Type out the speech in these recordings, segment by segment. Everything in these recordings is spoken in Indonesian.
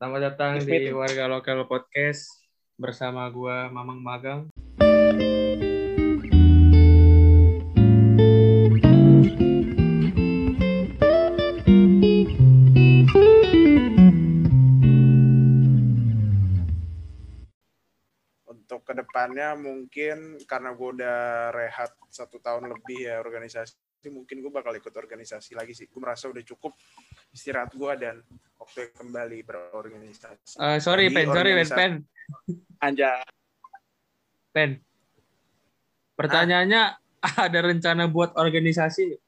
Selamat datang Yes, di meeting. Warga Lokal Podcast bersama gua Mamang Magang. untuk ke depannya mungkin karena gue udah rehat satu tahun lebih ya organisasi mungkin gue bakal ikut organisasi lagi sih gue merasa udah cukup istirahat gue dan waktu kembali berorganisasi Eh, sorry Jadi Pen, sorry Pen, Pen, anja Pen. Pertanyaannya ada rencana buat organisasi?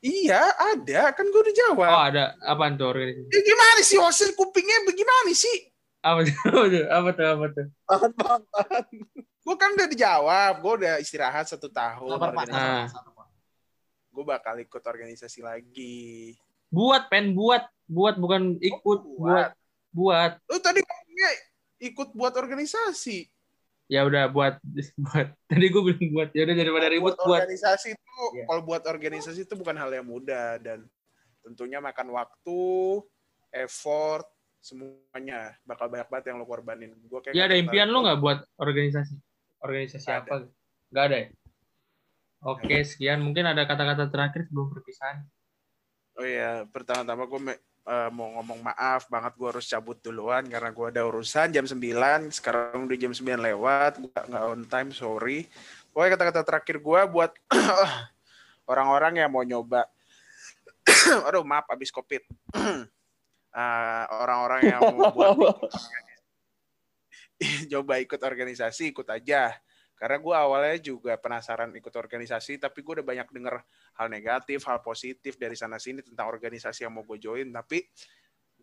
iya ada kan gue udah jawab Oh ada, apaan tuh organisasi? Ya, gimana sih Osen kupingnya bagaimana sih Apa tuh? Apa tuh? Apa tuh? Apa bang, tahan. gue kan udah dijawab gue udah istirahat satu tahun. Ah. gue bakal ikut organisasi lagi Buat Pen, buat, buat bukan ikut, Oh, buat, buat. lu tadi ngomongnya ikut buat organisasi Ya udah buat, buat. Tadi gue bilang buat. Ya udah daripada ribut buat buat. organisasi itu Iya. kalau buat organisasi itu bukan hal yang mudah dan tentunya makan waktu, effort, semuanya bakal banyak banget yang lo korbanin. Gua kayak Ya ada impian lu nggak buat organisasi? Organisasi Nggak apa? Nggak ada ya? Oke, sekian. Mungkin ada kata-kata terakhir sebelum perpisahan. Oh iya, pertama-tama gue mau ngomong maaf banget gue harus cabut duluan karena gue ada urusan jam 9, sekarang udah jam 9 lewat, gue nggak on time, sorry. Pokoknya kata-kata terakhir gue buat orang-orang yang mau nyoba, aduh maaf abis covid, Ah, orang-orang yang mau buat coba ikut organisasi, ikut aja. Karena gue awalnya juga penasaran ikut organisasi, tapi gue udah banyak denger hal negatif, hal positif dari sana sini tentang organisasi yang mau gue join. Tapi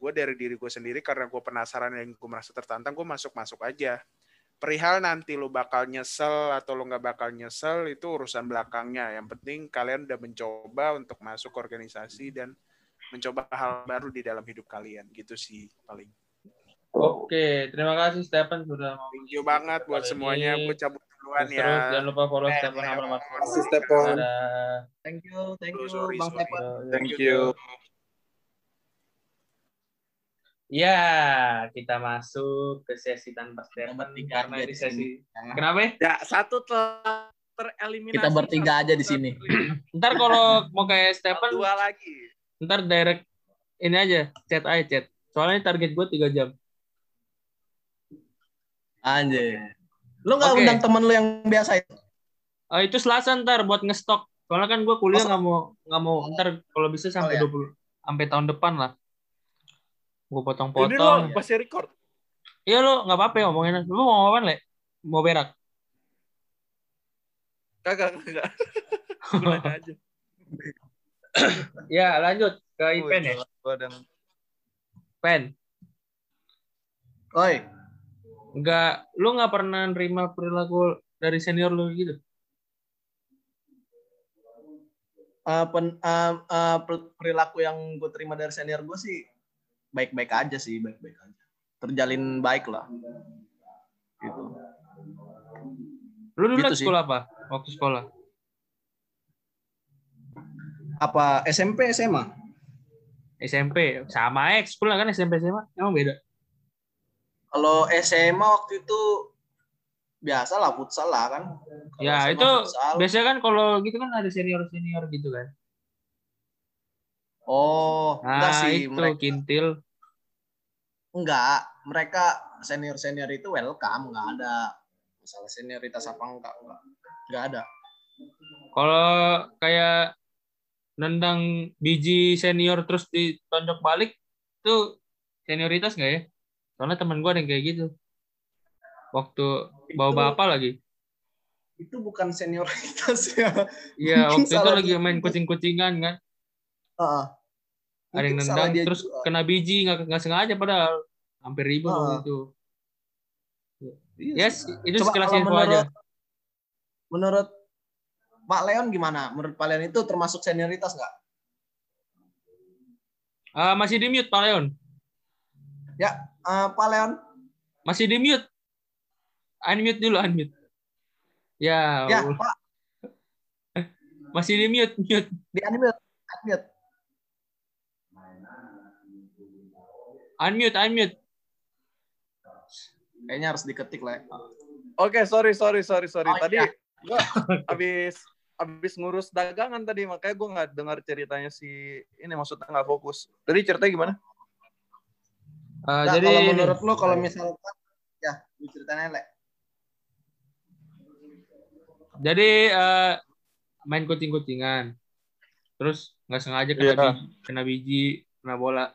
gue dari diri gue sendiri karena gue penasaran dan gue merasa tertantang, gue masuk-masuk aja. Perihal nanti lo bakal nyesel atau lo nggak bakal nyesel itu urusan belakangnya. Yang penting kalian udah mencoba untuk masuk organisasi dan mencoba hal baru di dalam hidup kalian. Gitu sih paling. Oke, terima kasih Stephen sudah mau Thank you banget buat semuanya. Gue cabut duluan Terus, ya. jangan lupa follow Eh, Stephen Abramat. Makasih, Stephen. Dadah. Thank you, thank you, Sorry, Bang. Stephen. Thank you. Ya, kita masuk ke sesi tanpa Stephen bertiga karena di sesi. Kenapa? ya? Satu telah tereliminasi. Kita bertiga aja di sini. Ntar kalau mau kayak Stephen, Dua lagi. ntar direct ini aja, chat aja chat. Soalnya target gue 3 jam. Anjir. Lu nggak Oke. undang temen lu yang biasa itu? Ah, itu Selasa ntar buat ngestok. Soalnya kan gue kuliah Oh, nggak mau nggak mau ntar kalau bisa sampai Oh, 20 ya. sampai tahun depan lah. Gue Ini lo potong-potong. masih record. Iya lo nggak apa-apa ya ngomongin. Lu mau ngomong le? Mau berak? Kagak, kagak. Aja. ya lanjut ke Ipen ya. Gua dan Pen. Oi, Nggak, lu nggak pernah nerima perilaku dari senior lu gitu? eh, pen- eh, per- perilaku yang gue terima dari senior gue sih baik-baik aja sih, baik-baik aja. Terjalin baik lah. Gitu. Lu dulu Gitu sih. sekolah apa? Waktu sekolah? Apa SMP SMA? SMP. Sama sekolah kan SMP SMA. Emang beda? Kalau SMA waktu itu biasa lah futsal lah kan. Kalau Ya SMA itu futsal. biasanya kan kalau gitu kan ada senior senior gitu kan. Oh, enggak Nah sih itu mereka kintil. enggak. Mereka senior-senior itu welcome, enggak ada masalah senioritas apa enggak, enggak. Enggak ada. Kalau kayak nendang biji senior terus ditonjok balik itu senioritas nggak ya? Soalnya teman gue ada yang kayak gitu. Waktu bawa bapak lagi. Itu bukan senioritas ya. Iya, waktu itu lagi dia. main kucing-kucingan kan. Heeh. Ada yang nendang terus juga. kena biji nggak nggak sengaja padahal hampir ribut Ah. waktu itu. Iya Yes, itu Coba sekelas kalau info menurut, aja. Menurut Pak Leon gimana? Menurut Pak Leon itu termasuk senioritas nggak? Ah, masih di mute Pak Leon. Eh, Pak Leon, Masih di mute. Unmute dulu, unmute. Ya, ya. Pak, masih di mute, mute. di unmute, unmute. Unmute, unmute. Kayaknya harus diketik lah. ya. Oke, sorry, sorry, sorry, sorry. Oh, Tadi iya. gua habis habis ngurus dagangan tadi, makanya gue nggak dengar ceritanya si ini maksudnya nggak fokus. Tadi ceritanya gimana? Eh, Nah, jadi kalau menurut lo kalau misalkan ya lu ceritain Le. jadi eh, main kucing-kucingan. Terus nggak sengaja kena, Iya. biji, kena biji, kena bola.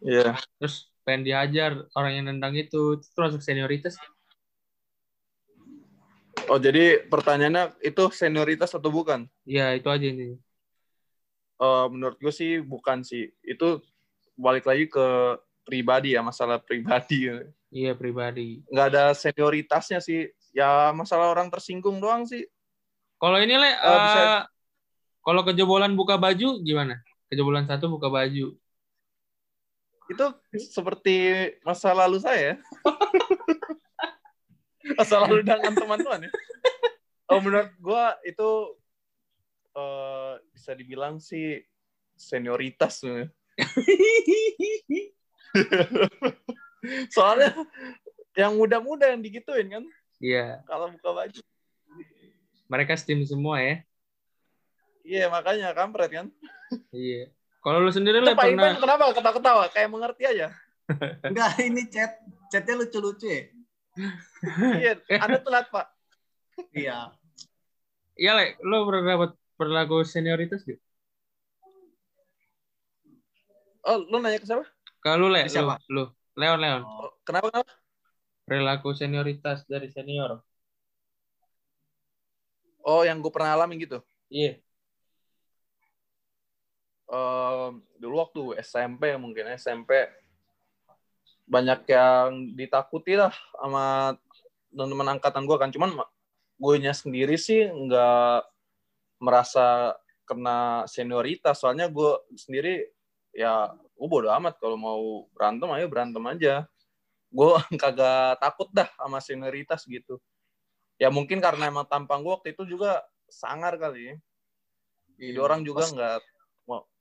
Iya. Terus pengen dihajar orang yang nendang itu. Itu masuk senioritas. Oh, jadi pertanyaannya itu senioritas atau bukan? Iya, itu aja ini. Eh, menurut gue sih bukan sih. Itu balik lagi ke pribadi ya, masalah pribadi. Iya, pribadi. Nggak ada senioritasnya sih. Ya masalah orang tersinggung doang sih. Kalau ini le, Oh, bisa. eh, kalau kejebolan buka baju gimana? Kejebolan satu buka baju. Itu seperti masa lalu saya. masa lalu dengan teman-teman ya. Oh, menurut gua itu eh, bisa dibilang sih senioritas. Soalnya yang muda-muda yang digituin kan Iya, kalau buka baju. mereka steam semua ya. Iya, makanya kampret kan. Iya. Kalau lu sendiri Pak pernah Ivan kenapa ketawa-ketawa? Kayak mengerti aja. Enggak, ini chat chatnya lucu-lucu ya. Iya, Anda telat, Pak. Iya. Iya le, lu pernah dapat perilaku senioritas gak? Oh, lu nanya ke siapa? Kalau le, Siapa? lu, Leon Leon, Oh, kenapa? kenapa? perilaku senioritas dari senior. Oh, yang gue pernah alami gitu. Iya. Em, dulu waktu SMP mungkin SMP banyak yang ditakuti lah sama teman-teman angkatan gue kan cuman gue nya sendiri sih nggak merasa kena senioritas soalnya gue sendiri ya gue bodo amat kalau mau berantem ayo berantem aja gue kagak takut dah sama senioritas gitu ya mungkin karena emang tampang gue waktu itu juga sangar kali ya. jadi orang juga Pas- nggak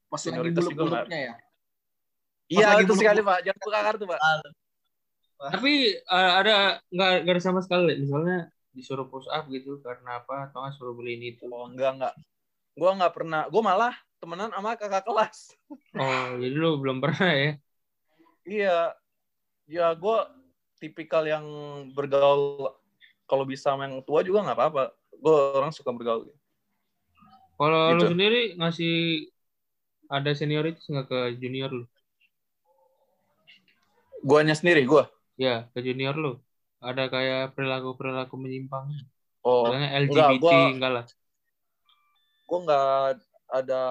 pas lagi senioritas juga buluk-buluknya ya. iya itu buluk- sekali pak jangan buka kartu pak Tapi eh, ada nggak nggak ada sama sekali misalnya disuruh push up gitu karena apa atau nggak suruh beli ini itu. Oh enggak enggak. Gua enggak pernah. Gua malah temenan sama kakak kelas. Oh, jadi lu belum pernah ya? Iya. Ya gua tipikal yang bergaul kalau bisa sama yang tua juga nggak apa-apa. Gue orang suka bergaul. Kalau lu Gitu. sendiri ngasih ada senioritas nggak ke junior lu? Guanya sendiri gua. Ya, ke junior lu. Ada kayak perilaku-perilaku menyimpang. Oh, Misalnya enggak, LGBT gua- enggak lah. gua nggak ada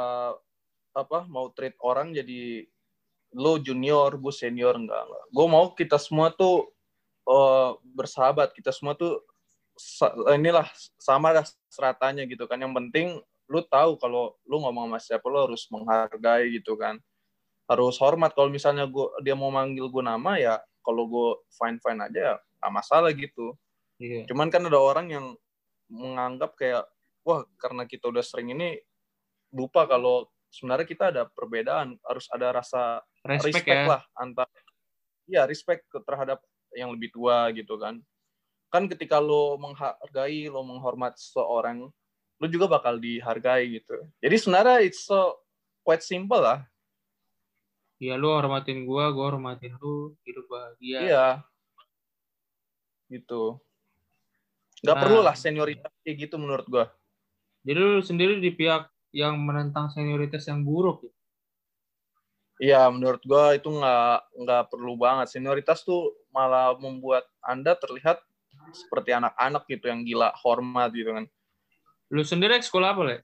apa mau treat orang jadi lo junior, gue senior enggak. enggak. Gue mau kita semua tuh eh, bersahabat, kita semua tuh inilah sama lah seratanya gitu kan. Yang penting lu tahu kalau lu ngomong sama siapa lu harus menghargai gitu kan. Harus hormat kalau misalnya gua dia mau manggil gue nama ya kalau gue fine fine aja ya nggak masalah gitu. Iya. Cuman kan ada orang yang menganggap kayak wah karena kita udah sering ini lupa kalau sebenarnya kita ada perbedaan, harus ada rasa Respect, respect, ya. lah antar ya respect terhadap yang lebih tua gitu kan. Kan ketika lo menghargai, lo menghormat seorang, lo juga bakal dihargai gitu. Jadi sebenarnya it's so quite simple lah. Iya, lu hormatin gua, gua hormatin lu, hidup bahagia. Iya. Gitu. Nggak Nah. perlu lah senioritas kayak gitu menurut gua. Jadi lu sendiri di pihak yang menentang senioritas yang buruk. ya? Iya, menurut gua itu nggak nggak perlu banget. Senioritas tuh malah membuat anda terlihat seperti anak-anak gitu yang gila hormat gitu kan. Lu sendiri sekolah apa, Le?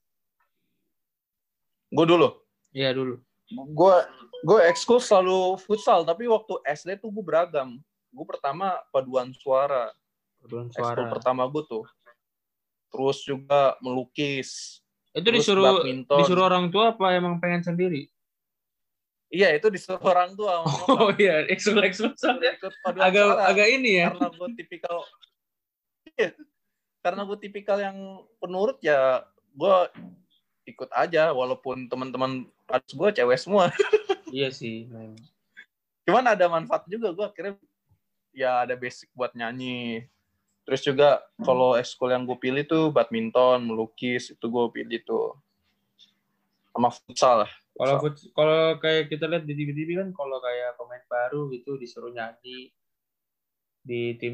Gue dulu, Iya, dulu. gue gue ekskul selalu futsal, tapi waktu SD tuh gue beragam. Gue pertama paduan suara, Paduan ekskul suara. pertama gue tuh. Terus juga melukis. Itu terus disuruh badminton. disuruh orang tua apa emang pengen sendiri? Iya, itu disuruh orang tua. nyokap. Oh iya, soalnya Ikut agak agak ini ya. karena gue tipikal Iya. karena gue tipikal yang penurut ya gue ikut aja walaupun teman-teman pas gue cewek semua Iya sih. cuman ada manfaat juga gue akhirnya ya ada basic buat nyanyi terus juga kalau ekskul yang gue pilih tuh badminton melukis itu gue pilih tuh. Sama futsal lah Kalau fut- kalau kayak kita lihat di TV-TV kan kalau kayak pemain baru gitu disuruh nyanyi di tim